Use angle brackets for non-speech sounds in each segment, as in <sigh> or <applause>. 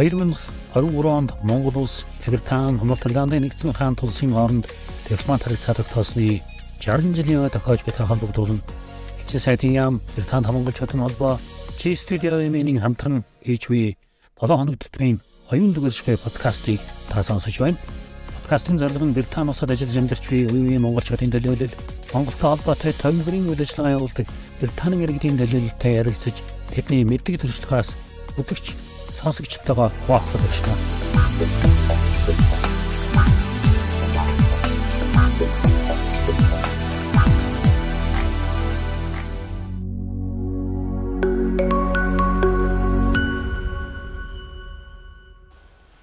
2023 онд Монгол улс Британи, Норвегийн нэгдсэн хаан тулсын хооронд дипломат харилцаа тогтоосны 60 жилийн өмнө тохиож буй холбогдуулан хичээл сайтын яам Британи хамгаалчдын холбоо Чи студиогийн хамтран хийж буй 7 хоног төтмийн оюун дүгэршгүй подкастыг та сонсож байна. Подкастын зарлал нь Британи улсад ажиллаж амьдарч буй үеийн монголчуудын төлөөлөл Монголтой холбоотой томилбарын үйл ажиллагаа явуулдаг Британи иргэдийн төлөөлөлтэй ярилцаж тэдний мэддэг төрслөхөөс өдөрч сонсогчтойгоо хуваалцах гэж байна.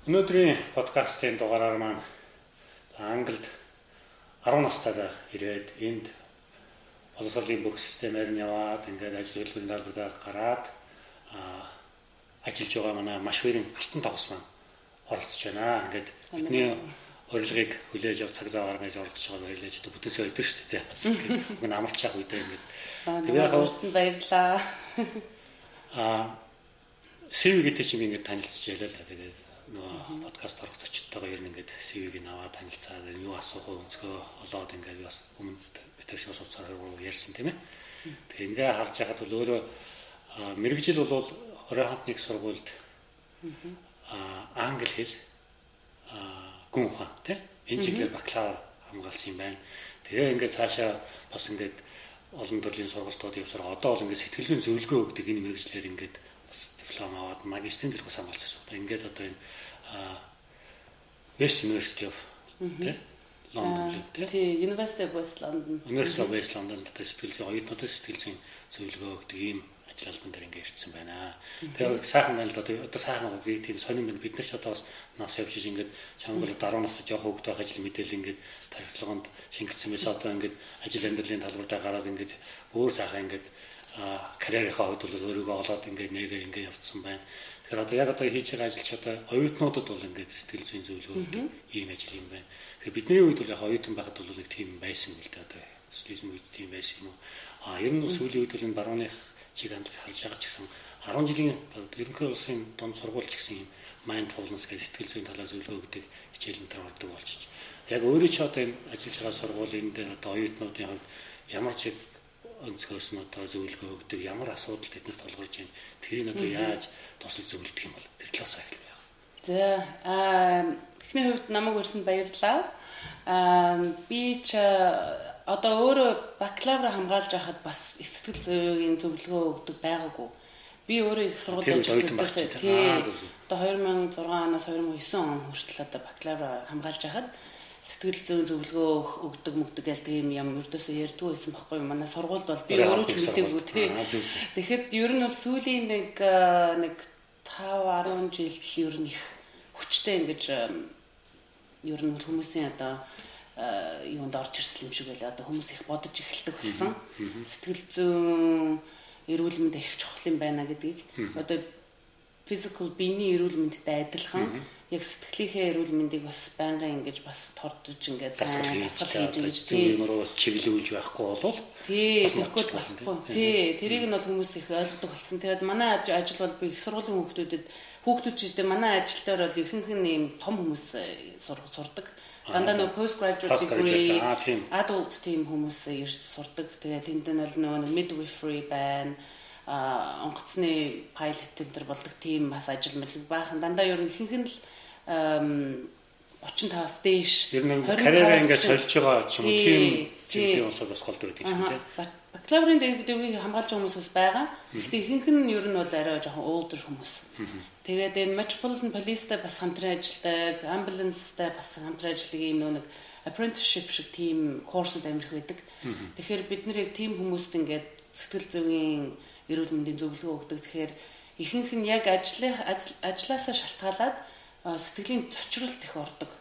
Өнөөдрийн подкастын дугаараар маань Англид 10 настай байх ирээд энд боловсролын бүх системээр нь яваад ингээд ажил хөдөлгөөний даалгавраа гараад ажиллаж байгаа манай маш өрийн алтан тогс маань оролцож байна. Ингээд бидний урилгыг хүлээж авах цаг зав гаргаж оролцож байгаа баярлалаа ч бүтээсээ өдөр шүү дээ. Уг <laughs> нь амарч явах үедээ ингээд тэгээ яг өөрсөнд баярлаа. <laughs> Аа CV гэдэг чинь ингээд танилцж ялаа л тэгээд нөгөө подкаст орох зочдтойгоо ер нь ингээд CV-г аваад танилцаад юу асуух өнцгөө олоод ингээд бас өмнө битэрш сууцаар ярьсан тийм ээ. Тэгээ ингээ харж яхад бол өөрөө мэрэгжил бол орой хамтны их сургуульд аа англи хэл аа гүн ухаан тий энэ чиглэлээр бакалавр хамгаалсан юм байна. Тэгээ ингээд цаашаа бас ингээд олон төрлийн сургалтууд явсаар одоо бол ингээд сэтгэл зүйн зөвлөгөө өгдөг энэ мэрэгжлэр ингээд бас диплом аваад магистрийн зэрэг хамгаалж байна. Ингээд одоо энэ West University of тий Лондон тий. Тий, University of West London. University of West London гэдэг сэтгэл зүйн оюутнуудад сэтгэл зүйн зөвлөгөө өгдөг ийм ажил албан дээр ингээ ирсэн байна. Тэгээ сайхан байна л да. Одоо сайхан гоё тийм сонирн байна. Бид нар ч одоо бас нас явж ингээд чамгал 10 настай жоох хөвгт байх ажил мэдээл ингээд тархилгоонд шингэсэн байсан. Одоо ингээд ажил амьдралын талбартаа гараад ингээд өөр сайхан ингээд карьерийнхаа хувьд бол өөрийгөө олоод ингээд нэрээ ингээд явцсан байна. Тэгэхээр одоо яг одоо хийж байгаа ажил ч одоо оюутнуудад бол ингээд сэтгэл зүйн зөвлөгөө ийм ажил юм байна. Тэгэхээр бидний үед бол яг оюутан байхад бол нэг тийм байсан үл дээ одоо социализм үед тийм байсан юм уу. А ер нь сүүлийн үед бол энэ барууных чиг хандлага харж байгаа ч гэсэн 10 жилийн ерөнхий улсын дунд сургууль ч гэсэн юм mindfulness гэх сэтгэл зүйн талаас зөвлөгөө өгдөг хичээл энэ төр ордог болчих. Яг өөрөө ч одоо энэ ажиллаж байгаа сургуулийн дээр одоо оюутнуудын хувьд ямар ч өнцгөөс нь одоо зөвлөгөө өгдөг ямар асуудал тэднэрт толгорж байна тэрийг одоо яаж тусал зөвлөдөг юм бол тэр талаас ахил яа. За аа эхний хувьд намайг өрсөнд баярлалаа. Аа би ч одоо өөрөө бакалавра хамгаалж байхад бас сэтгэл зүйн зөвлөгөө өгдөг байгаагүй. Би өөрөө их сургуульд ажиллаж тийм. Одоо 2006 оноос 2009 он хүртэл одоо бакалавра хамгаалж байхад сэтгэл зүйн зөвлөгөө өгдөг мөгдөг гэл тийм юм ердөөсөө ярьдгүй байсан байхгүй? Манай сургуульд бол би өөрөө ч мэдээгүй тийм. Тэгэхэд ер нь бол сүүлийн нэг нэг 5 10 жил ер нь их хүчтэй ингэж ер нь хүмүүсийн одоо юунд орж ирсэн юм шиг байлаа. Одоо хүмүүс их бодож эхэлдэг болсон. Сэтгэл зүйн эрүүл мэнд их чухал юм байна гэдгийг одоо physical биений эрүүл мэндтэй адилхан. Яг сэтгэлийнхээ эрүүл мэндийг бас байнгын ингэж бас тордож ингээд дасгал хийж гэж тийм юм руу бас чиглүүлж байхгүй болвол тий тэгэхгүй болохгүй. тий. Тэрийг нь бол хүмүүс их ойлгодог болсон. Тэгээд манай ажил бол би их сургуулийн хүүхдүүдэд хүүхдүүд ч гэдэг манай ажил дээр бол ихэнх нь ийм том хүмүүс э, сурдаг. Дандаа нөгөө postgraduate degree adult team хүмүүс ирж сурдаг. Тэгээд тэнд нь бол нөгөө midwifery байна онгоцны пайлот төр болдог тийм бас ажил мэл баахан дандаа ер нь ихэнх нь л 35-аас дээш ер нь карьераа ингээд сольж байгаа ч юм уу тийм чиглэлийн усаа бас голд байдаг юм тийм бакалаврын дэгдвийг хамгаалж байгаа хүмүүс бас байгаа. Гэхдээ ихэнх нь ер нь бол арай жоохон older хүмүүс. Тэгээд энэ Metropolitan Police-тай бас хамтран ажилладаг, ambulance-тай бас хамтран ажилладаг юм нэг apprenticeship шиг тийм курсууд амирх байдаг. Тэгэхээр бид нэр яг тийм хүмүүст ингээд сэтгэл зүйн эрүүл мэндийн зөвлөгөө өгдөг. Тэгэхээр ихэнх нь яг ажлын ажилласаа шалтгаалаад сэтгэлийн цочролт их ордог.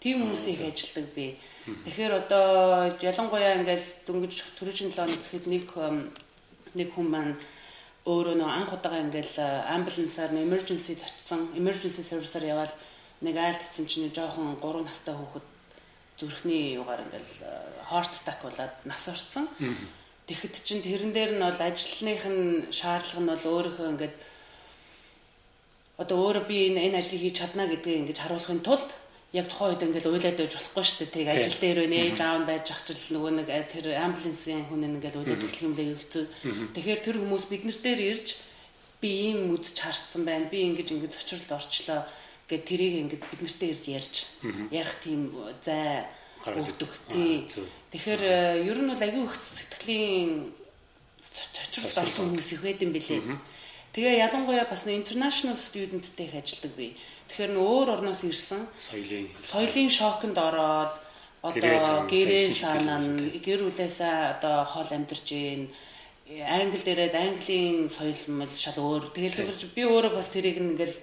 Тийм хүмүүст их ажилдаг би. Тэгэхээр одоо ялангуяа ингээл дөнгөж төрөжин 7 хоног гэхэд нэг нэг хүн маань өөрөө нөө анх удаага ингээл амбулансаар emergency очсон, emergency service-аар яваад нэг айлт гэсэн чинь жоохон 3 настай хүүхэд зүрхний югаар ингээл heart attack болоод нас орсон. Тэгэхэд чинь тэрэн дээр нь бол ажлынх нь шаардлага нь бол өөрийнхөө ингээд одоо өөрөө би энэ энэ ажлыг хийж чадна гэдгийг ингэж харуулахын тулд яг тухайн үед ингээл уйлаад байж болохгүй шүү дээ. Тэг ажил дээр өнөө ээж аав нь байж ах чил нөгөө нэг тэр амбулансын хүн ингээл уйлаад эхлэх юм лээ хэвчээ. Тэгэхээр тэр хүмүүс бид нар дээр ирж би ийм үдч харцсан байна. Би ингэж ингэж зочролд орчлоо гэд тэрийг ингэж бид нартэй ирж ярьж ярих тийм зай өгдөг. Тий. Тэгэхээр э, ер нь бол аягүй их сэтгэлийн цочролд орсон хүмүүс их байд юм бэлээ. Тэгээ ялангуяа бас international studentтэй их ажилладаг би. Тэгэхээр нөө өөр орноос ирсэн соёлын соёлын шоконд ороод одоо гэрээ санаа гэр бүлээсээ одоо хоол амьдарч гин англи дээрээд английн соёл мэл шал өөр. Тэгэл би өөрөө бас тэрийг ингээл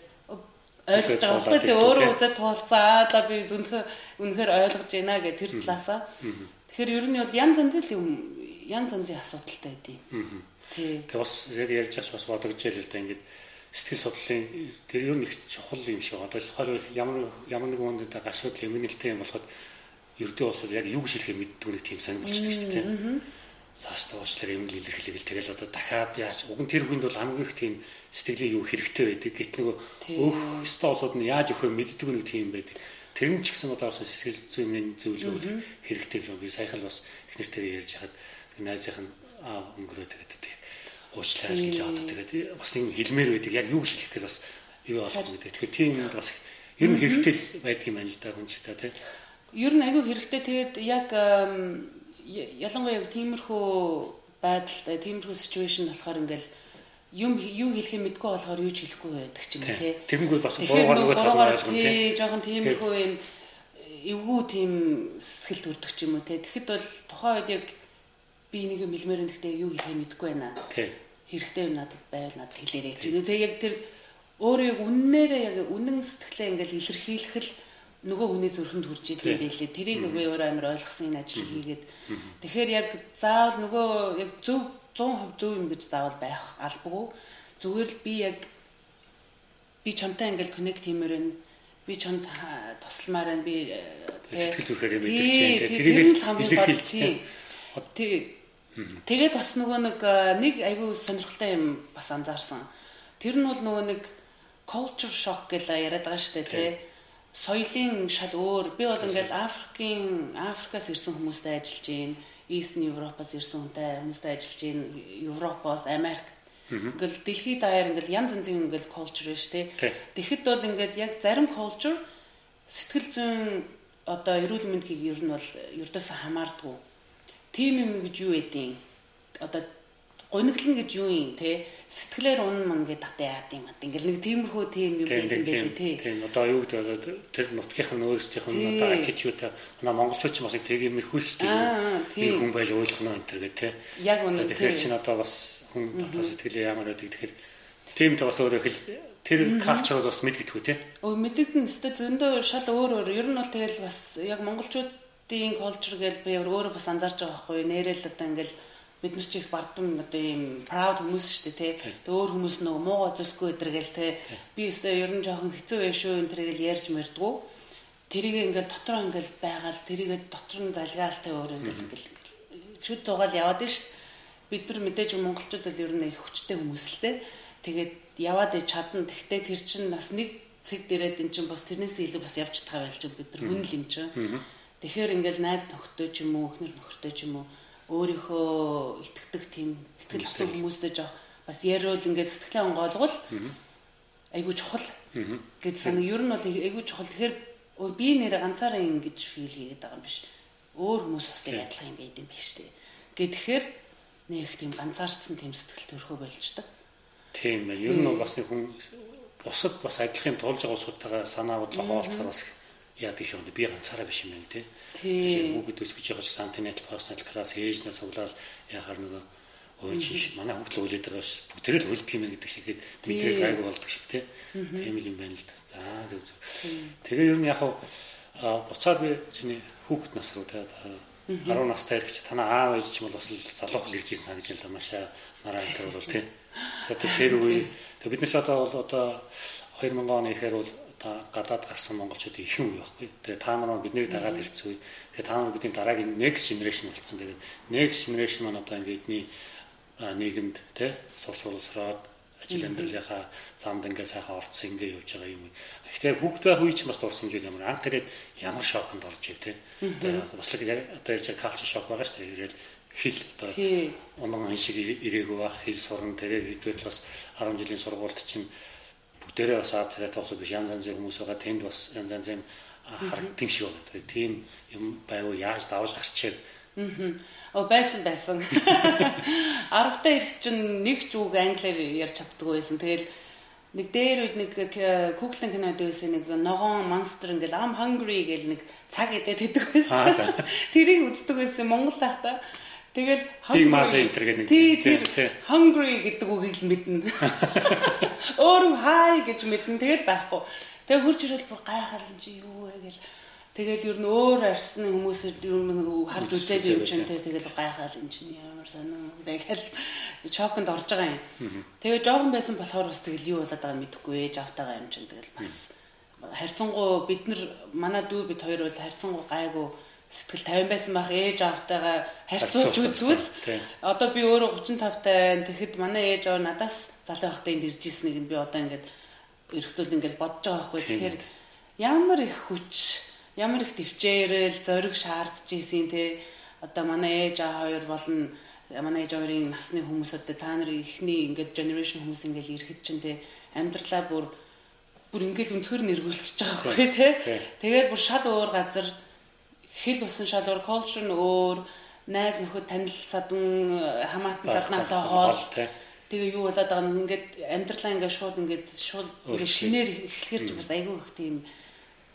ойлгож байгаа байхгүй тий өөрөө үзээд туулцаа да би зөвхөн үнэхээр ойлгож байна гэх тэр талаасаа. Тэгэхээр ер нь бол янз янзын юм янз янзын асуудалтай байдیں۔ Тий. Тэгээ бас яг ярьж бас бас бодогдож байл л да ингээд сэтгэл судлалын тэр ер нь их чухал юм шиг одоо тухайн ямар ямар нэгэн хүнд гашуудлын эмгэнэлтэй юм болоход ердөө бас яг юу гэж хэлэхээ мэддэг нэг тийм сонир болчихдог шүү дээ. Цааш туучлаар эмгэл илэрхийлэл тэгэл одоо дахиад яаж уг нь тэр хүнд бол хамгийн их тийм сэтгэлийн юу хэрэгтэй байдаг. Гэт нөгөө өөх столсууд нь яаж өгөх мэддэг нэг тийм байдаг. Тэр нь ч гэсэн одоо бас сэтгэл зүйн зөвлөгөө хэрэгтэй юм. Би саяхан бас их нэртэй ярьж хахад найзынх нь аа өнгөрөө тэгээд тийм уучлаарай гэж одоо тэгээд бас нэг хэлмээр байдаг. Яг юу хэлэх гээд бас юу болох гэдэг. Тэгэхээр тийм юм бас ер нь хэрэгтэй байдаг юм байна л да хүн ч та тийм. Ер нь айгүй хэрэгтэй. Тэгээд яг ялангуяа яг тиймэрхүү байдалд тиймэрхүү ситүэйшн болохоор ингээл юм юу хэлэхээ мэдгүй болохоор юу ч хэлэхгүй байдаг ч юм тий. Тэгэнгүүт бас буугаар нөгөө талаар ойлгох тий. Жохон тиймэрхүү юм эвгүй тийм сэтгэл төрдөг ч юм уу тий. Тэгэхэд бол тухайн үед яг би нэг юм хэлмээр нэгтэй юу хэлэхээ мэдэхгүй байна. Хэрэгтэй юм надад байвал надад хэлээрэй гэж. Тэгээ яг тэр өөрөө яг үннээрээ яг үнэн сэтгэлээ ингээл илэрхийлэх л нөгөө хүний зүрхэнд хүрч идэв юм байлээ. Тэрийг би өөрөө амар ойлгосон энэ ажил хийгээд. Тэгэхээр яг заавал нөгөө яг зөв 100% зөв юм гэж заавал байх албагүй. Зүгээр л би яг би чамтай ингээл коннект хиймээр байна. Би чамд тусламаар байна. Би сэтгэл зүрхээр мэдэрч байна. Тэрийг илэрхийлж тийм. Тэг Тэгээд бас нөгөө нэг нэг айгүй сонирхолтой юм бас анзаарсан. Тэр нь бол нөгөө нэг culture shock гэж яриад байгаа шүү дээ тий. Соёлын шал өөр. Би бол ингээл Африкийн Африкаас ирсэн хүмүүстэй ажиллаж гин, Eastern Europe-аас ирсэн хүнтэй хүмүүстэй ажиллаж гин, Европоос, Америк Ингээл дэлхийд даяар ингээл янз янзын ингээл culture шүү дээ. Тэгэхэд бол ингээд яг зарим culture сэтгэл зүйн одоо эрүүл мэндийг ер нь бол ердөөсөө хамаардгүй тийм юм гэж юу байдیں۔ Одоо гониглон гэж юу юм те сэтгэлээр унн ман гэдэг та яад юм аа. Ингээл нэг тиймэрхүү тийм юм байдаг гэлээ те. Тийм одоо юу гэдэг тэр нутгийнх нь өөрсдийнх нь одоо attitude манай монголчууд ч бас юмэрхүү шүү дээ. хүн байж ойлгох нь энэ төр гэх те. Яг үнэ. Тэгэхээр чинь одоо бас хүн дотоод сэтгэлээ ямар байдаг тэгэхээр тийм ч бас өөрөө их тэр калчрыг бас мэдгэдэггүй те. Өө мэдэгдэн өстө зөндөө шал өөр өөр. Ер нь бол тэгэл бас яг монголчууд Монголын culture гэж би өөрөө бас анзаарч байгаа байхгүй нэрэл одоо ингээл бид нар ч их бардам одоо ийм proud хүмүүс шүү дээ тий. Тэ өөр хүмүүс нөгөө муугаа зөвлөхгүй өдргээл тий. Би өстой ер нь жоохон хэцүү байх шүү энэ тэргээл ярьж мэрдгүү. Тэрийг ингээл дотроо ингээл байгаал тэрийгээ дотор нь залгаалтай өөр ингээл ингээл шүд зугаал яваад шүү дээ. Бид нар мэдээж монголчууд бол ер нь их хүчтэй хүмүүс л тий. Тэгээд яваад чадна. Тэгтээ тэр чинь бас нэг цэг дээрээд эн чинь бас тэрнээс илүү бас явж чадгаа байлж бид нар хүн л юм чинь. Тэгэхээр ингээл найз нөхдөд ч юм уу, эхнэр нөхөртэй ч юм уу өөрийнхөө итгэдэг тийм итгэл авсан хүмүүстэй жоо бас яриул ингээд сэтгэлээ онгойлгол айгуу чухал гэж санаа. Ер нь бол айгуу чухал. Тэгэхээр би нэр ганцаараа ингэж фил хийгээд байгаа юм биш. Өөр хүмүүс бас яг адилхан юм байд юм биш үү. Гэхдээ нэг тийм ганцаардсан тийм сэтгэл төрхөө болчдаг. Тийм байна. Ер нь бас хүн бусад бас адилхан тулж байгаа усуудтайгаа санаа бодлоо хоолцохоор бас яадаг шүү дээ. Би ганцаараа биш юм байна тий. Тэгэхээр хүүхэд өсгөж байгаа ч сантинет personal class ээжнээс суглаад яхаар нөгөө өө чи манай хүүхд л үлээд байгаа ш. Бүгд л үлдэх юм гэдэг шиг мэдрэг гайгүй болдог шиг тий. Тийм л юм байна л да. За зөв зөв. Тэгээ ер нь яг буцаад би чиний хүүхэд нас руу тий 10 настай чи танаа аав ээж ч юм бол бас залуухан ирж ирсэн гэж л машаа мараа энэ бол тий. Тэгэхээр <laughs> тэр үе бид нар одоо бол одоо <laughs> 2000 оны ихээр бол та гадаад гарсан монголчуудын их юм байхгүй. Тэгээ та нар бидний дагаад ирсэн үе. Тэгээ та нар бидний дараагийн next generation болсон. Тэгээд next generation маань одоо ингээд эдний нийгэмд тэ сурч боловсроод ажил амьдралынхаа замд ингээ сайхан орцсон ингээ явж байгаа юм. Гэхдээ хүүхд байх үе чинь бас дурсан жил ямар анх тэрээд ямар шоконд орж ив те. Бас л яг одоо яг калчер шок байгаа шүү дээ. Ирээд хэл одоо унан ан шиг ирээгүй байх хэл сурна тэгээ хэдвэт бас 10 жилийн сургуульд чинь бүгдээрээ бас аад царай тоосод биш янз янзын хүмүүс байгаа тэнд бас янз янзын харагдсан шиг байна. Тийм юм байвал яаж давж гарчээ Оо байсан байсан. <laughs> 10 та ирэх чинь нэг ч үг англиар ярьж чаддгүй байсан. Тэгэл нэг дээр үед нэг Google кинод байсан нэг ногоон монстр ингээл I'm hungry гэл нэг цаг идээд хэдэг байсан. <laughs> Тэрийг үздэг байсан Монгол тахта. Тэгэл hungry маш энтер гэдэг нэг тэр hungry гэдэг үгийг л мэднэ. <laughs> Өөр хай гэж мэднэ. Тэгэл байхгүй. Тэгээ хурж ирэл бүр гайхал юм чи юу вэ гэл Тэгэл ер нь өөр арсны хүмүүсээр ер нь харж үзээд юм чинь тэгэл гайхаал энэ чинь ямар сонин байгаад чоконд орж байгаа юм. Тэгээ жоохон байсан болохоор бас тэгэл юу болоод байгааг мэдэхгүй ээж автагаа юм чинь тэгэл бас харьцангуй бид нар манай дүү бид хоёр бол харьцангуй гайгүй сэтгэл 50 байсан байх ээж автагаа харьцуулж үзвэл одоо би өөрөө 35 таа тэгэхэд манай ээж аваа надаас залуу байхдаа энд ирж ирсэн нэг нь би одоо ингээд эргцүүл ингээд бодож байгаа байхгүй. Тэгэхээр ямар их хүч ямар их төвчээрэл зориг шаардж ийсэн те одоо манай ээж аа хоёр болон манай ээж хоёрын насны хүмүүсүүд та нар ихний ингээд generation хүмүүс ингээд ирэхэд чинь те амьдралаа бүр бүр ингээд өнцгөр нэргүүлчихэж байгаа байхгүй те тэгээд бүр шал өөр газар хэл усан шал өөр culture нь өөр найз нөхөд танил садан хамаатан саднаасаа хоол тэгээ юу болоод байгаа нь ингээд амьдралаа ингээд шууд ингээд шууд ингээд шинээр эхлэхэр чи бас айгүй их тийм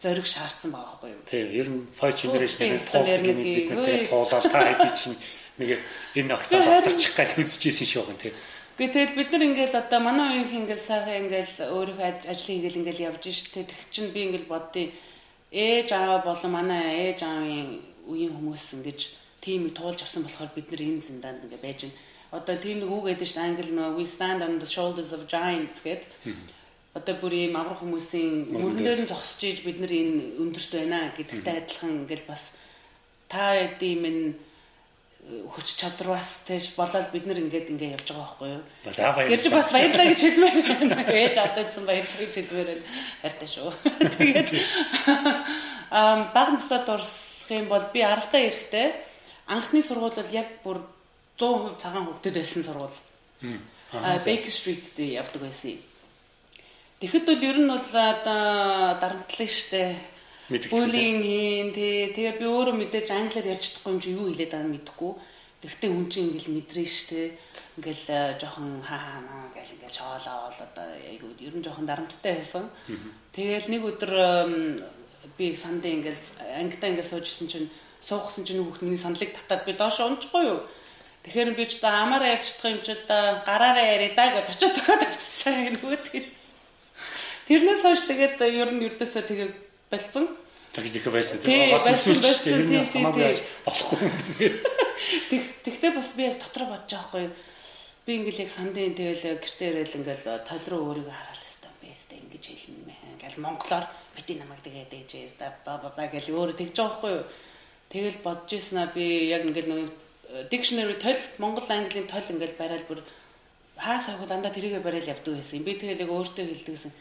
зориг шаардсан байгаа байхгүй юу. Тийм, ер нь first generation-ийн туулдаг юм бид нартай туулаад та хэдий чинь нэг энэ агсаа батарчих гал үзчихсэн шүү гэн тийм. Гэ тэгэл бид нар ингээл одоо манай үеийнх ингээл сайхан ингээл өөрийнхөө ажил хийгээл ингээл явж штэ тэг чинь би ингээл боддیں۔ Ээж аав болон манай ээж аавын үеийн хүмүүс ингэж тимийг туулж авсан болохоор бид нар энэ зиндаанд ингээ байж байна. Одоо тийм нэг үг гэдэг чинь англи нөгөө we stand on the shoulders of giants гэдэг одоо бүр ийм аврах хүмүүсийн мөрөн дээр нь зогсож ийж бид нар энэ өндөрт байна гэдэгтэй адилхан ингээл бас та эдийн минь хүч чадвараас тийш болоод бид нар ингээд ингээд явж байгаа байхгүй юу. Гэрж бас баярлаа гэж хэлмээр байна. Ээж авдаадсан баярлаа гэж хэлмээр байна. Хайртай шүү. <laughs> Тэгээд ам баг насад урсах юм бол би 10 та эрэхтэй анхны сургууль бол яг бүр 100% цагаан хөвгдөд байсан сургууль. Аа Baker Street дээр явдаг байсан юм. Тэгэхэд бол ер нь бол одоо дарамтлаа штэ. Бүлийн хийн тий. Тэгээ би өөрөө мэдээж англиар ярьж чадахгүй юм чи юу хэлээд байгааг мэдэхгүй. Тэгвэл хүн чинь ингээл мэдрээ штэ. Ингээл жоохон хаа хаа гэл ингээл шоолоо бол одоо айгуу ер нь жоохон дарамттай байсан. Тэгээл нэг өдөр би сандаа ингээл ангидаа ингээл сууж исэн чинь суухсан чинь хүүхд миний сандлыг татаад би доош унжихгүй юу. Тэгэхээр би ч одоо амаараа ярьж чадах юм чи одоо гараараа яриа даа гэж очиж зохиод авчиж байгаа юм нөгөө тэгээд Тэрнээс хойш тэгээд ер нь ердөөсөө тэгээ болцсон. Тэгж их байсан. Тэгээ бас болсон тийм тийм болохгүй. <laughs> Тэгтээ бас би яг дотроо бодож байгаа хгүй. Би ингээл яг сандын тэгэл гэртээ ирээл ингээл тол руу өөрийгөө хараал хэвээр байстай ингэж хэлнэ мэн. Ингээл монголоор бити намайг тэгээд ээж яста ба ба ба гэл өөрөө тэгж байгаа хгүй. Тэгэл бодож ийснаа би яг ингээл нэг dictionary тол монгол английн тол ингээл барайл бүр хаас авах дандаа тэрийгэ барайл явдаг байсан. Би тэгэл яг өөртөө хэлдэгсэн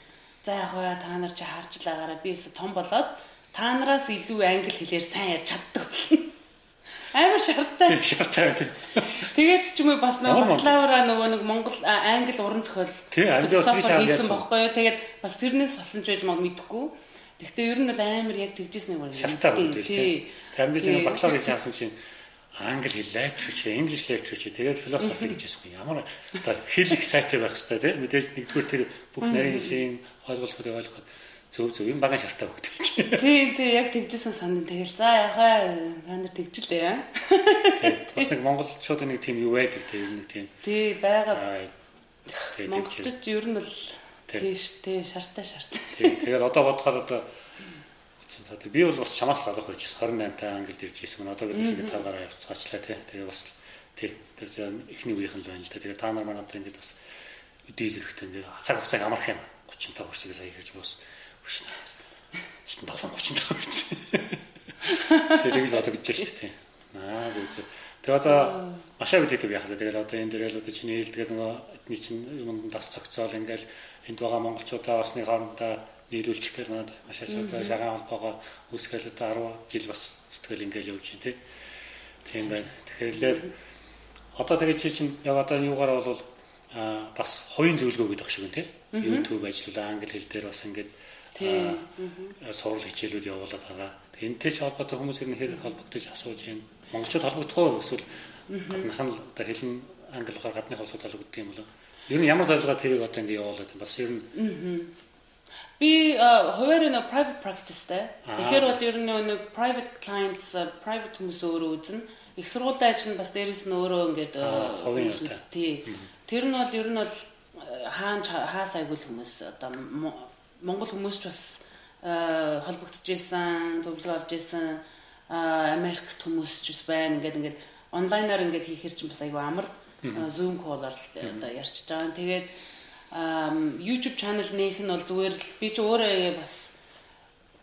За яг бай та нар чи харж л байгаараа би өстө том болоод та нараас илүү англи хэлээр сайн ярьж чаддаг. <laughs> Амар шарттай. Шарттай. Тэгээд ч юм уу бас нөгөө бакалавра нөгөө нэг Монгол англи уран зохиол философи хийсэн бохгүй юу. Тэгээд бас тэрнээс болсон ч байж маг мэдэхгүй. Гэхдээ ер нь бол амар яг тэгжсэн юм байна. Тийм. Тэр би нэг бакалаврын яасан чинь англи хэл лекчч, english lecture тэгээд философи гэж хэлсэн. Ямар одоо хэл их сайтай байх хэрэгтэй тийм. Мэдээж нэгдүгээр тэр бүх нарийн шин ойлголтыг ойлгоход зөв зөв юм багын шалтгаан хөгдөж. Тий, тий, яг тэгжсэн санд тэгэл за яхаа та нар тэгжлээ. Тий, бас нэг монголчууд нэг тийм юу байдаг тийм нэг тийм. Тий, байгаа. Монголчууд ер нь бол тийш тий шартай шартай. Тий, тэгээд одоо бодохоор одоо Одоо би бол бас чамаас залах байж 28 та ангилд ирж ирсэн одоо бидээс ингэ та гараа явцгаачлаа тий. Тэгээ бас тий. Тэр ихний үеийнхэн л байна л да. Тэгээ та нар манайд ингэж бас өдөө зэрэгтэй ингээ цаг хугацааг амарх юм. 35 хүрсэг сая хэрж бос хүчнэ. Шин 35 35 хүрсэн. Тэгээ л одоо гэж шүү дээ тий. Аа зөв. Тэгээ одоо машаа бидэдэг яах вэ? Тэгэл одоо энэ дээр л одоо чиний хэлдгээр нөгөө эдний чинь юмд тас цогцоол ингээл энд байгаа монголчуудаа осны хоорондоо нийлүүлчих гэх надад машаа цогцоо шагаан холбоогоо үүсгээл одоо 10 жил бас сэтгэл ингээл явж байна тий. Тийм байна. Тэгэхээр одоо тэгээд чи чинь яг одоо юугаар бол а бас хоёрын зөвлөгөө гэдэг шиг байна тий. YouTube ажиллуулаа англи хэл дээр бас ингээд тийм сурал хичээлүүд явуулаад байгаа. Энтэй ч холбоотой хүмүүс ер нь хэр холбогдож асууж байна. Монголчууд холбогдох уу эсвэл гаднах нь одоо хэлэн англи ухаар гадны холсууд холбогддог юм болоо. Ер нь ямар зорилгоор тэрийг одоо ингэ явуулаад. Бас ер нь Би хуваар нэг private practiceтэй. Тэгэхээр бол ер нь нэг private clients, private хүмүүс өөрөө үзнэ. Их сургуультай ажил нь бас дээрэс нь өөрөө ингээд тий. Тэр нь бол ер нь бол хаан хаас айгуул хүмүүс одоо Монгол хүмүүс ч бас холбогдож байсан, зөвлөгөө авч байсан Америкт хүмүүс ч бас байна. Ингээд ингээд онлайнаар ингээд хийхэр чинь бас айгүй амар Zoom call-оор л одоо ярьчихж байгаа. Тэгээд YouTube channel нээх нь бол зүгээр л би ч өөрөө бас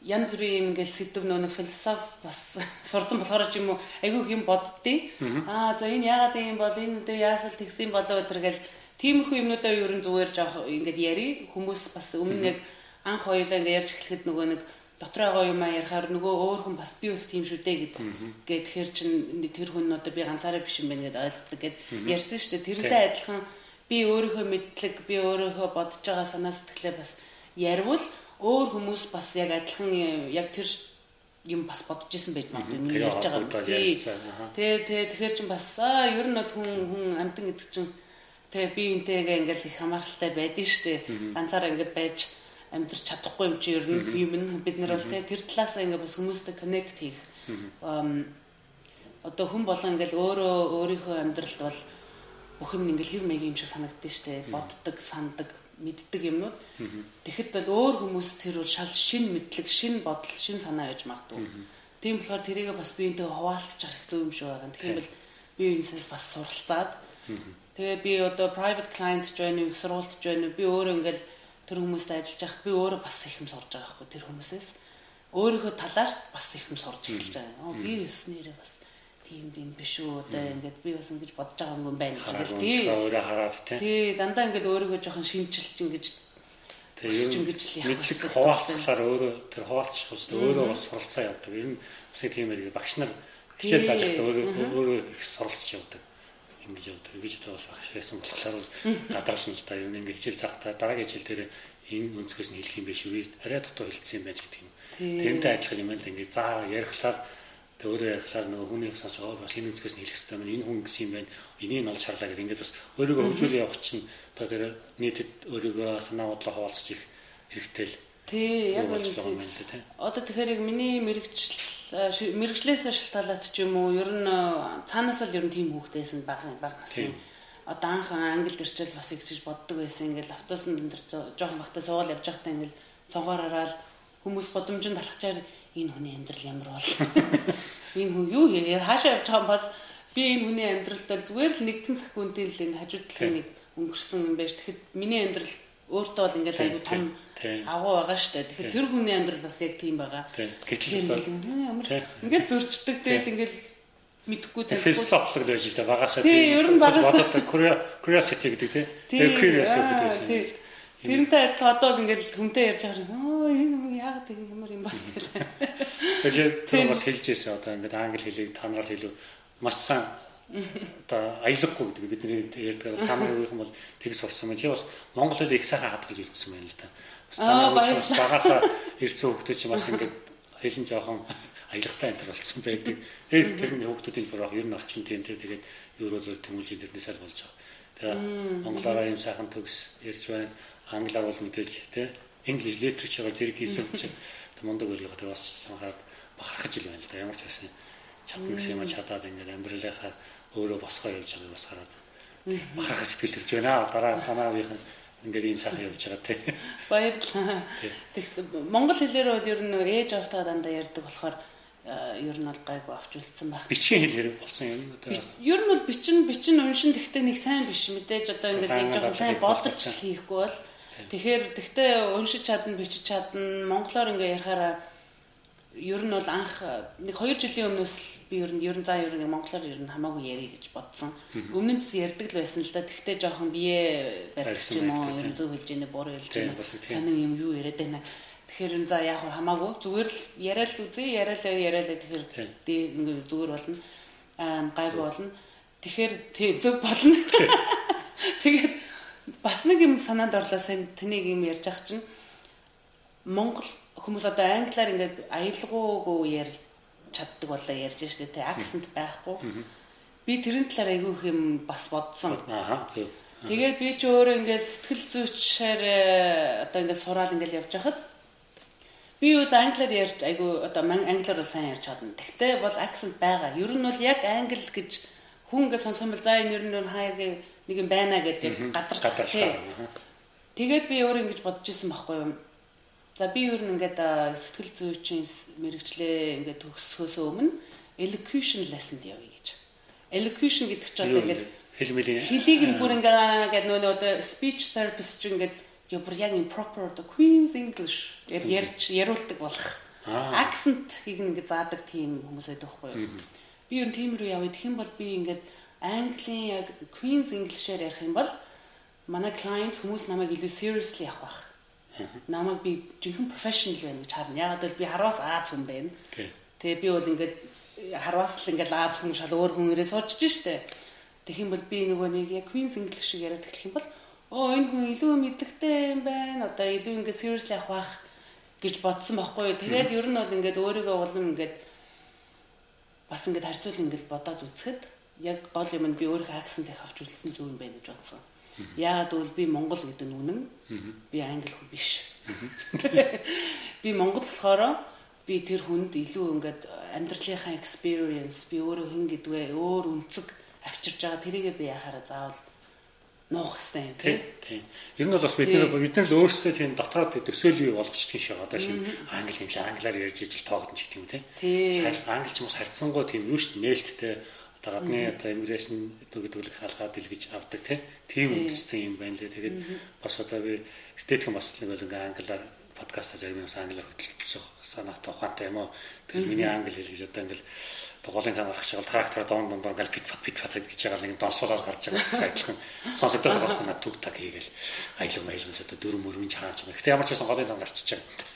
янз бүрийн ингээл сэдв нөө философи бас <laughs> сурсан болохоор ч юм уу айгүй хэм боддیں۔ Аа за энэ яагаад юм бол энэ дэ яасал тэгсэн болоо өдр гэл тиймэрхүү юмнуудаа ер нь зүгээр жоох ингээд яри хүмүүс бас өмнө нэг анх хоёулаа ингээд ярьж эхлэхэд нөгөө нэг дотроо байгаа юм а ярихаар нөгөө өөр хүн бас би бас тийм шүү дээ гэд гээд тэгэхээр чин тэр хүн одоо би ганцаараа биш юм байна гэдээ ойлгодог гэд ярьсан шүү дээ. Тэрнтэй адилхан би өөрийнхөө мэдлэг би өөрийнхөө бодож байгаа санаа сэтгэлээ бас ярвал өөр хүмүүс бас яг адилхан яг тэр юм бас бодож исэн байж магадгүй. Нэг ярьж байгаа. Тий, тий, тэгэхээр чин бас ер нь бол хүн хүн амтан гэдэг чин тэгээ би энтэйгээ ингээл их хамааралтай байдэн штэ. Ганцаараа ингээд байж амьдрч чадахгүй юм чи ер нь юм бид нар бол тэр талаас ингээ бас хүмүүстэй connect хийх одоо хүн болон ингээл өөрөө өөрийнхөө амьдралд бол бүх юм ингээл хэв маягийн юм шиг санагддаг штэ. Боддог санддаг мэддэг юмнууд. Тэгэхэд бол өөр хүмүүс тэр бол шал шин мэдлэг шин бодол шин санаа яж магадгүй. Тийм болохоор тэрийгээ бас биентэй хуваалцах их зөв юм шиг байгаа. Тэгэхээр бол би энэсээс бас суралцаад. Тэгээ би одоо private client join их сургуульд join би өөрөө ингээл тэр хүмүүстэй ажиллаж байхад би өөрөө бас их юм сурж байгаа байхгүй тэр хүмүүсээс. Өөрийнхөө талаар бас их юм сурж эхэлж байгаа. Оо би бас нэрээ бас тийм юм биш үү одоо ингээд би бас ингэж бодож байгаа юм байна гэх тий. Өөрөө хараад тий. Тий дандаа ингээд өөрийгөө жоохон шинжилж ингэж тэгээд ингэж л яах. Мэдлэг хуваалцахлаар өөрөө тэр хуваалцах хэвчээ өөрөө бас суралцаа явдаг. Ер нь бас тийм ээ багш нар хичээл зааж байхдаа өөрөө өөрөө их суралцж явдаг ингэж явдаг. Одоо бас багш байсан болохоор гадаална л да. Ер нь ингэ хичээл заахтаа дараагийн хичээл дээр энэ өнцгөөс нь хэлэх юм биш үү? Арай дотоо хэлсэн юм байж гэдэг юм. Тэрнтэй адилхан юм л ингэ заа ярихлаар өөрөө ярихлаар нөгөө хүний сонсоо бас энэ өнцгөөс нь хэлэх хэрэгтэй байна. Энэ хүн гэсэн юм байна. Энийг нь олж харлаа гэдэг ингээд бас өөрийгөө хөгжүүлээ явах чинь одоо тэр нийтэд өөрийгөө санаа бодлоо хуваалцах их хэрэгтэй л. Тий, яг үнэ. Одоо тэгэхээр яг миний мэрэгжил мэрэгчлээс шалтгаалаад ч юм уу ер нь цаанаас л ер нь тийм хүүхдээсэн баг баг насны одоо анх англи дэрчэл бас ихжиж боддог байсан ингээл автобусанд энэ жоохон бахтай суугаал явж байхдаа ингээл цогоор хараад хүмүүс годомжинд талхачаар энэ хүний амьдрал ямар бол <laughs> энэ хүн юу хийе хаашаа явж байгаа бол би энэ хүний амьдралд л зүгээр л нэгэн секундын л энэ хажууд талын нэг өнгөрсөн юм байж тэгэхэд миний амьдрал өөртөө бол ингээд аюу том агуу байгаа штэ. Тэгэхээр тэр хүний амьдрал бас яг тийм байгаа. Гэтэл бол ингээд зөрчдөг тэгэл ингээд мэдхгүй тавьхгүй. Философик л байж байгаа багасаа тийм ер нь багасаа curiosity гэдэг тийм. Curious гэдэг байсан. Тэрнтэй одоо ингээд хүнтэй ярьж байгаа юм. Оо энэ хүн яагаад ингэ ямар юм бол гэх. Тэгэхээр тэр бас хэлж ирсэн одоо ингээд англи хэлийг танараас илүү маш сайн одоо аялаггүй гэдэг бидний ярьдаг та нар юу юм бол тэг сурсан байна. Чи бас монгол хэлийг их сайхан хадгалж үлдсэн байна л да. Бас багасаа ирсэн хүмүүс ч бас ингээд хэлэн жоохон аялагтай энэ болсон байдаг. Тэр тэрний хүмүүсийн буруу ер нь орчин тийм тэгээд евро зөр тэмүүлж дэрнээс аль болж байгаа. Тэгээ монголоор юм сайхан төгс ярьж байна. Англиар бол мэдээж тий English literature зэрэг хийсэн чинь мундаг үлгэх тэгээ бас санахад бахархаж ил байна л да. Ямар ч байсан чадна гэсэн юм чадаад ингээд амьдралынхаа өөрөө босгоо явж байгааг бас хараад бахархах сэтгэл төрж байна. Дараа танаавийнх нь ингээд ийм сайхан явж байгаа тий. Баярлалаа. Тэгэхдээ монгол хэлээр бол ер нь ээж автаа дандаа ярьдаг болохоор ер нь бол гайгүй авч үлдсэн байх. Бичгийн хэл хэрэг болсон юм одоо. Ер нь бол бичин бичин уншин тэгтээ нэг сайн биш мэдээж одоо ингээд яг жоохон сайн болдож хийхгүй бол тэгэхээр тэгтээ уншиж чадна бичиж чадна монголоор ингээд ярихаараа ер нь бол анх нэг 2 жилийн өмнөөс би ер нь ер нь за ер нь монголоор ер нь хамаагүй ярих гэж бодсон. Өмнө нь ч ярьдаг л байсан л да. Тэгтээ жоохон бие барьж юм уу, ер нь зөв хэлж яанэ, буруу хэлж яанэ. Санаа юм юу яриад байна. Тэгэхээр за яг хамаагүй зүгээр л яриад л үзье, яриад л яриад л тэгэхээр нэг зүгээр болно. Аа гайгүй болно. Тэгэхээр тий зөв болно. <laughs> Тэгээд бас нэг юм санаанд орлоо сайн тэнийг юм ярьж ах чинь Монгол хүмүүс одоо англиар ингээд аялгуугүй ярь чаддаг болоо ярьж штэ тэ акцент байхгүй. Би тэрэн талаар айгүй их юм бас бодсон. Аа зөв. Тэгээд би ч өөрөө ингээд сэтгэл зүйчээр э, одоо ингээд сураал ингээд явж хахад би бол англиар ярьж айгүй одоо англиар бол сайн ярьж чадна. Тэгтээ бол акцент байгаа. Ер нь бол яг англи гэж хүн ингээд сонссон бол за энэ ер нь хаяг нэг юм байна гэдэг гадарх. Тэгээд би өөрөө ингэж бодож исэн байхгүй юу? За би ер нь ингээд сэтгэл зүйчийн мэрэгчлээ ингээд төгсөхөөс өмнө elocution lesson-д явъя гэж. Elocution гэдэг чинь одоо ингээд хэлмэлийн хэлийг нь бүр ингээд гэдэг нөө одоо speech therapist ч ингээд бүр яг in proper the Queen's English ярьж яриулдаг болох. Accent-ийг ингээд заадаг тийм хүмүүс байдаг байхгүй юу? Би ер нь тийм рүү явъя. Тэгэх юм бол би ингээд Английн яг Queen's English-аар ярих юм бол манай client хүмүүс намайг илүү seriously авах намайг би жинхэнэ профешнл байна гэж харна. Ягаад гэвэл би харвас Аз хүн байна. Тэгээ би бол ингээд харвас л ингээд Аз хүн шал өөр хүн ирээ суучж штэ. Тэгэх юм бол би нөгөө нэг яг Queen's English шиг яриад эхлэх юм бол оо энэ хүн илүү мэдлэгтэй юм байна. Одоо илүү ингээд seriously авах гэж бодсон байхгүй юу. Тэгээд ер нь бол ингээд өөрийгөө улам ингээд бас ингээд харьцуул ингээд бодоод үзэхэд яг гол юм нь би өөрийнхөө акцент их авч үзсэн зүйл юм байна гэж бодсон. Яагаад гэвэл би Монгол гэдэг нь үнэн. Би англи хүн биш. Би Монгол болохоор би тэр хүнд илүү ингээд амьдралынхаа experience би өөрөө хин гэдгээ өөр өнцөг авчирж байгаа тэрийгээ би яхаараа заавал нуух хэрэгтэй тийм. Ер нь бол бас бид нар бид нар л өөрсдөө тийм дотроод төсөөлөй болгочдгийн шиг одоо шиг англи юм шиг англиар ярьж ижил тоогдсон ч гэдэг юм тийм. Англи ч бас харьцангуй тийм юу шүү дээ нээлттэй одоо гадны одоо иммиграшн үлэг хаалгаа бэлгэж авдаг тийм үндэстэй юм байна лээ. Тэгээд бас одоо би тэтгэн бас нэг бол ингээ англиар подкаст зарим юм англиар хөтлөх санаатай ухаантай юм уу. Тэгээд миний англи хэл гэж одоо ингээл голын цанаа гарах шиг трактор доон дондор ингээл пит пат пит пат гэж байгаа нэг донсуулаад гарч байгаа адилхан сонсогдоод байгаа байхгүй над түг таг хийгээл аялал маялал одоо дөрөв мөрөв чааж байгаа. Гэтэ ямар ч байсан голын цан гарчиж байгаа.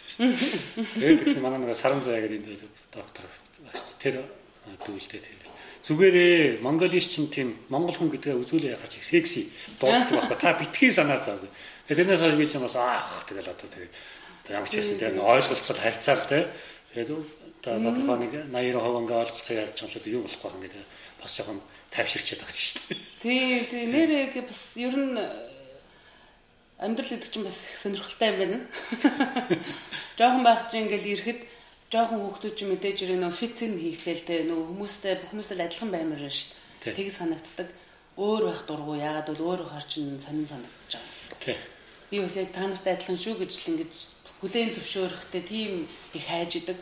Тэгээд тэгсэн манай нэг саран заяа гэдэг доктор тэр дүүлдээ тэр Зүгээрээ Монголич чинь тийм монгол хүн гэдгээ үзүүлээ яхаж их секси дуулдаг байхгүй. Та битгий санаа зав. Тэрнээс хойш би ч бас аах тэгэл одоо тэгээ ямар ч байсан тэр ойлголцол харьцаал те. Тэгээд одоо тодорхой нэг 80% ингээ ойлголцоо ярьж байгаа юм шиг юу болох байх ингээ бас жоохон тайвширчээд байгаа шүү дээ. Тий, тий нэрээ бас ер нь амьдрал гэдэг чинь бас их сонирхолтой юм байна. <laughs> Жохон байх чинь ингээл ирэхэд жоохон хүүхдүүд ч мэдээж ирээ нөө фитцэн хийхгээл те нөө хүмүүстэй хүмүүстэй адилхан баймаар байна шүү дээ. Тэг санагддаг. Өөр байх дургу яагаад бол өөр хар чинь сонин санагдаж байгаа. Тий. Би бас яг та нартай адилхан шүү гэж л ингэж хүлээн зөвшөөрөхтэй тийм их хайж идэг.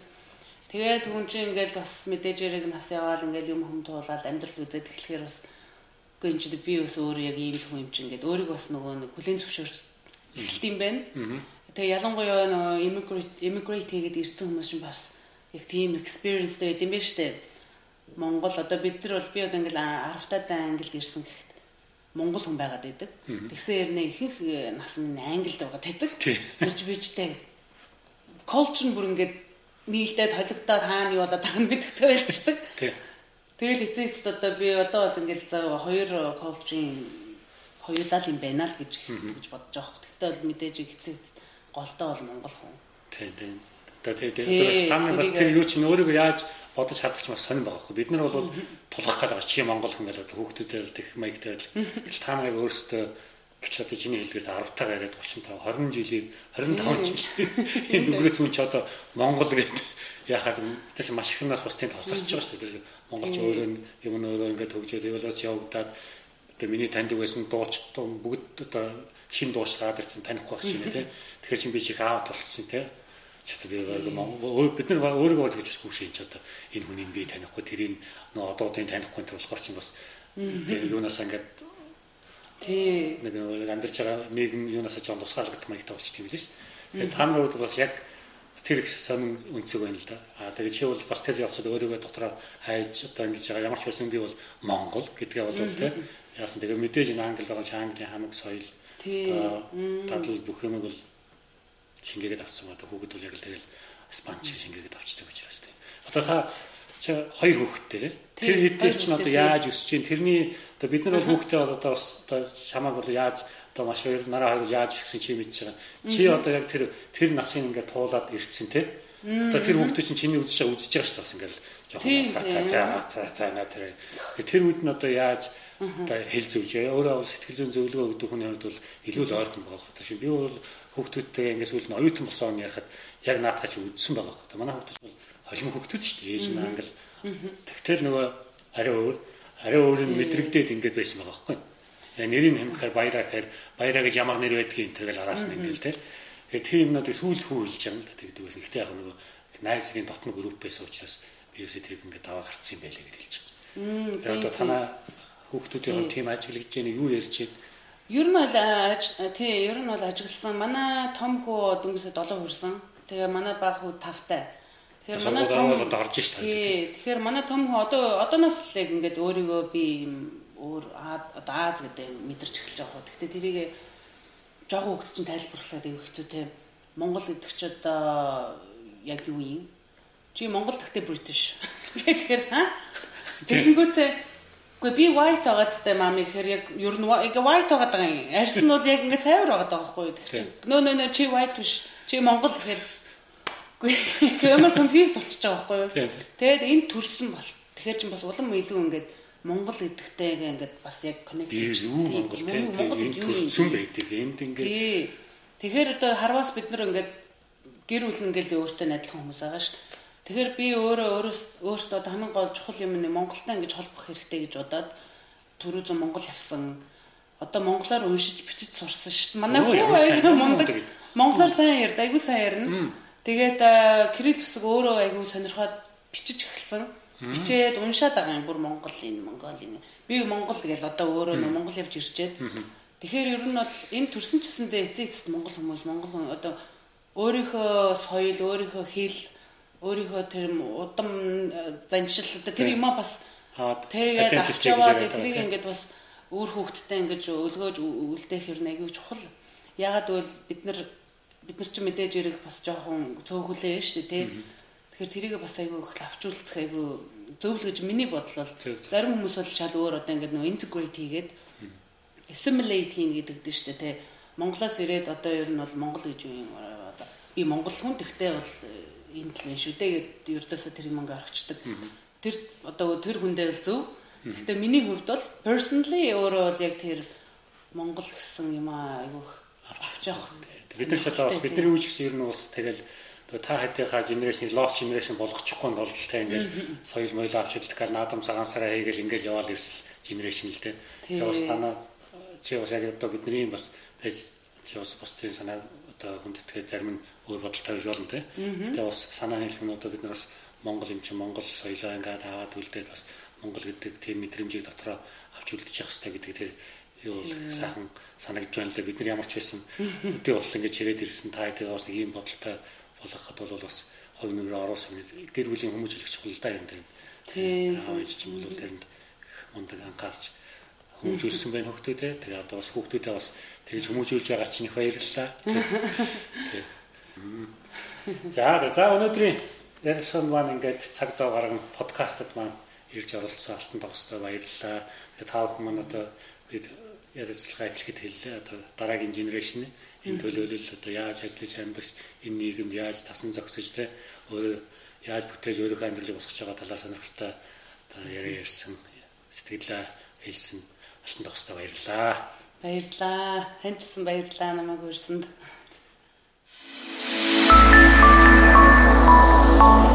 Тэгээл хүн чинь ингээл бас мэдээж ирэг нас яваал ингээл юм хүм туулаад амьдрал үзээд эхлэхээр бас үгүй энэ чинь би бас өөр яг ийм хүн юм чинь ингээд өөрийг бас нөгөө нэг хүлээн зөвшөөрч эхэлт юм байна. Тэгээ ялангуяа нөгөө immigrate immigrate хийгээд ирсэн хүмүүс чинь бас яг тийм experienceтэй байд юм байна штэ. Монгол одоо бид нар бол би одоо ингээл 10 таад англид ирсэн гэхэд монгол хүн байгаад байдаг. Тэгсэн хэрнээ ихэнх э, нас минь англид байгаад байдаг. Тэрж бичтэй culture нь бүр ингээд нийлдээд холигдоод хаана юу болоод байгаа нь мэддэгтэй байлждаг. Тэгэл эцээ эцэд одоо би одоо бол ингээл за хоёр culture-ийн хоёулаа л юм байна л гэж гэж бодож байгаа. Тэгтээ бол мэдээж эцээ эцэд голтой бол монгол хүн. Тийм тийм. Одоо тийм стандарт бол тэр юу ч өөрийгөө яаж бодож хадгалж бас сонирн байгаа хгүй. Бид нар бол тулах гал байгаа чи монгол хүн гэдэг хүүхдүүдээр л тех маягтай л та нарыг өөрсдөө гэж одоо чиний хэлдгээр 10 таа гараад 35 20 жилийн 25 жил энэ дүгрээ зүүн ч одоо монгол гэдэг яхаад тэр маш их нас бас тийм тосорч байгаа шүү дээ. Монголч өөрөө юм өөрөө ингээд хөгжөөд эволюц явагдаад одоо миний таньдаг байсан дууч бүгд одоо шин дууч гараад ирсэн таних байх шиг нэ тэгэхээр чи би чих аавд болцсон те. Ч одоо би бид нар өөрийгөө бодож үзэхгүй шин ч одоо энэ хүний би танихгүй тэрийг нөө одоодын танихгүй болохоор чи бас юунаас ингээд тий. нэг амьдарч байгаа нийгэм юунаас ч тусгаалгах маягтай болчих тийм л шүү дээ та нар бол бас яг тэр их сонин үнцэг байна л да. А тэгээд чи бол бас тэр явцад өөрийгөө дотроо хайж одоо ингэж байгаа. Ямар ч байсан би бол Монгол гэдгээ бол тий яасан тэгээд мэдээж энэ англи байгаа чи английн хамаг соёл дадал бүх юмыг бол шингээгээд авсан ба хүүхэд бол яг л тэгэл спанч шингээгээд авчдаг учраас тий. Одоо та чи хоёр хүүхэдтэй тэр хэдээр чинь одоо яаж өсөж чинь тэрний одоо бид нар бол хүүхдээ одоо бас одоо шамааг бол яаж одоо маш хоёр нараа хоёр яаж ирсэн чи мэдж байгаа. Чи одоо яг тэр тэр насын ингээд туулаад ирсэн те. Одоо тэр хүүхдүүд чинь чиний үзэж байгаа үзэж байгаа шүү дээ ингээл жоохон цаа цаа наа тэр тэр үед нь одоо яаж одоо хэл зөвж өөрөө сэтгэл зүйн зөвлөгөө өгдөг хүний хувьд бол илүү л ойрхон байгаа хэрэг шүү. Би бол хүүхдүүдтэй ингээд сүүл нь оюутан болсон ярихад яг наадах чи үзсэн байгаа хэрэг. Манай хүүхдүүд бол холим хүүхдүүд шүү дээ. Ээж нь англ. Тэгтэл нөгөө арай өөр арай өөр нь мэдрэгдээд ингээд байсан байгаа байхгүй. Э, нэрийг хэмэхээр баяраа гэхээр баяраа гэж ямар нэр байдгийг энэ тэгэл араас нь ингээл те. Тэгэхээр тэр юмнуудыг сүүл хүү хэлж байгаа юм л тэгдэг байсан. Гэхдээ яг нөгөө найзлын дотны групп байсан учраас би юусе тэрийг ингээд даваа гарцсан байлээ гэж хэлж байгаа. Одоо танаа хүүхдүүдийн тим ажиглаж яах нь юу ярьж байна? Ер нь бол тий ер нь бол ажигласан. Манай том хүү дөнгөсө 7 хүрсэн. Тэгээ манай баг хүү 5-тай. Тэгэхээр манай том одоо орж шít. Тий. Тэгэхээр манай том хүү одоо одооноос л яг ингээд өөрийгөө би юм өөр одоо Аз гэдэг мэдэрч эхэлж байгаа хөө. Гэхдээ тэрийг жоохон хөвгт чинь тайлбарлаад аяг хэцүү те. Монгол гэдэг чи одоо яг юу юм? Чи Монгол гэхдээ British. <laughs> Тэгэхээр ха? Тэгэнгүүтээ Гэхдээ би white байгаа гэжтэй мами гэхээр яг ер нь яг white байгаа даа юм. Арьс нь бол яг ингэ цайвар байгаа даа байхгүй юу? Тэгэхээр нөө нөө нөө чи white биш. Чи Монгол гэхээр ямар confused болчихж байгаа байхгүй юу? Тэгээд энэ төрсөн бол. Тэгэхээр чи бас улам илүү ингэдэг Монгол эдгтэйгээ ингээд бас яг коннект хийж Монгол тийм энэ төрсөн байдаг. Энд ингээд Тэгэхээр одоо харвас бид нар ингээд гэр бүл ингээд өөртөө найдлах хүмүүс байгаа шүү. Тэгэхээр би өөрөө өөртөө хамгийн гол чухал юм нь Монголтай ингэж холбох хэрэгтэй гэж бодоод түрүү Монгол явсан. Одоо монголоор уншиж бичиж сурсан шүү дээ. Манай хүү мундаг. Монголоор сайн ярд, айгуу сайн ярина. Тэгээд кирилл үсэг өөрөө айгуу сонирхоод бичиж эхэлсэн. Бичээд уншаад байгаа юм бүр Монголын Монголын би Монгол гэж одоо өөрөө Монгол явж ирчээд. Тэгэхээр ер нь бол энэ төрсөн чсэндээ эцээ эцэст Монгол хүмүүс Монгол одоо өөрийнхөө соёл өөрийнхөө хэл өөрийнхөө тэр удам заншил одоо тэр юма бас тэгээд авч яваад тэрийг ингээд бас өөр хүүхдтэй ингэж өлгөөж үлдээх хэрнэ аягүй чухал. Ягаад гэвэл бид нар бид нар ч мэдээж ирэх бас жоохон цөөхөлээ шүү дээ тий. Тэгэхээр тэрийг бас айгүй их авч үлдэх айгүй зөвл гэж миний бодол бол зарим хүмүүс бол шал өөр одоо ингээд нөө integrate хийгээд assimilate хийн гэдэг дээ шүү дээ тий. Монголоос ирээд одоо ер нь бол Монгол гэж юу юм одоо би монгол хүн тэгтээ бол э, энэ л юм шүү дээ гэд ердөөсөө тэр юм ингээ орчдөг. Тэр одоо тэр хүндээ л зөв. Гэхдээ миний хувьд бол personally өөрөө бол яг тэр монгол гэсэн юм аа айгүй авч явах. Бид нар шалаа бас бидний үеч гэсэн ер нь бас тэгэл та хатийнхаа генерашн lost generation болгочихгүй бол та ингээл соёл моёл авч гал наадам цагаансараа хийгээл ингээл яваал ирсэл генерашн л те. Тэгээ бас танаа чи бас яг одоо бидний бас чи бас бусдын санаа одоо хүндэтгээ зарим нь өөр бодолтой байж болно те. Тэгээ бас санаа хэлэх нь одоо бид нар бас Монгол юм чи Монгол соёлоо ингээд аваад үлдээд бас Монгол гэдэг тийм мэдрэмжийг дотроо авч үлдчих явах хэрэгтэй гэдэг тэр юу сайхан санагдж байна л да бид нар ямар ч байсан өдөө бол ингээд чирээд ирсэн та хэдийгээр бас ийм бодолтой болгоход бол бас хувь нэмрээ оруулсан гэр бүлийн хүмүүжлэх чухал да юм. Тийм. Аавч ч юм бол тэрэнд мундаг анхаарч байх хөхтэй те. Тэгээ одоо бас хүүхдүүдээ бас тэгж хүмүүжүүлж байгаа чинь их баярлалаа. За за өнөөдрийн ярилцсан маань ингээд цаг зав гарган подкастт маань ирж оролцсон алтан тогстой баярлалаа. Тэгээ та бүхэн маань одоо бид ярилцлага эхлэхэд хэллээ. Одоо дараагийн генерашн энэ төлөөлөл одоо яаж ажиллаж амьдрч энэ нийгэмд яаж тасан зогсож те өөрөө яаж бүтээж өөрийнхөө амьдралыг босгож байгаа талаар сонирхолтой одоо яриа ярьсан сэтгэлээ хэлсэн Алтан тогстой баярлаа. Баярлаа. Ханчсан баярлаа намайг өрсөнд. Thank you.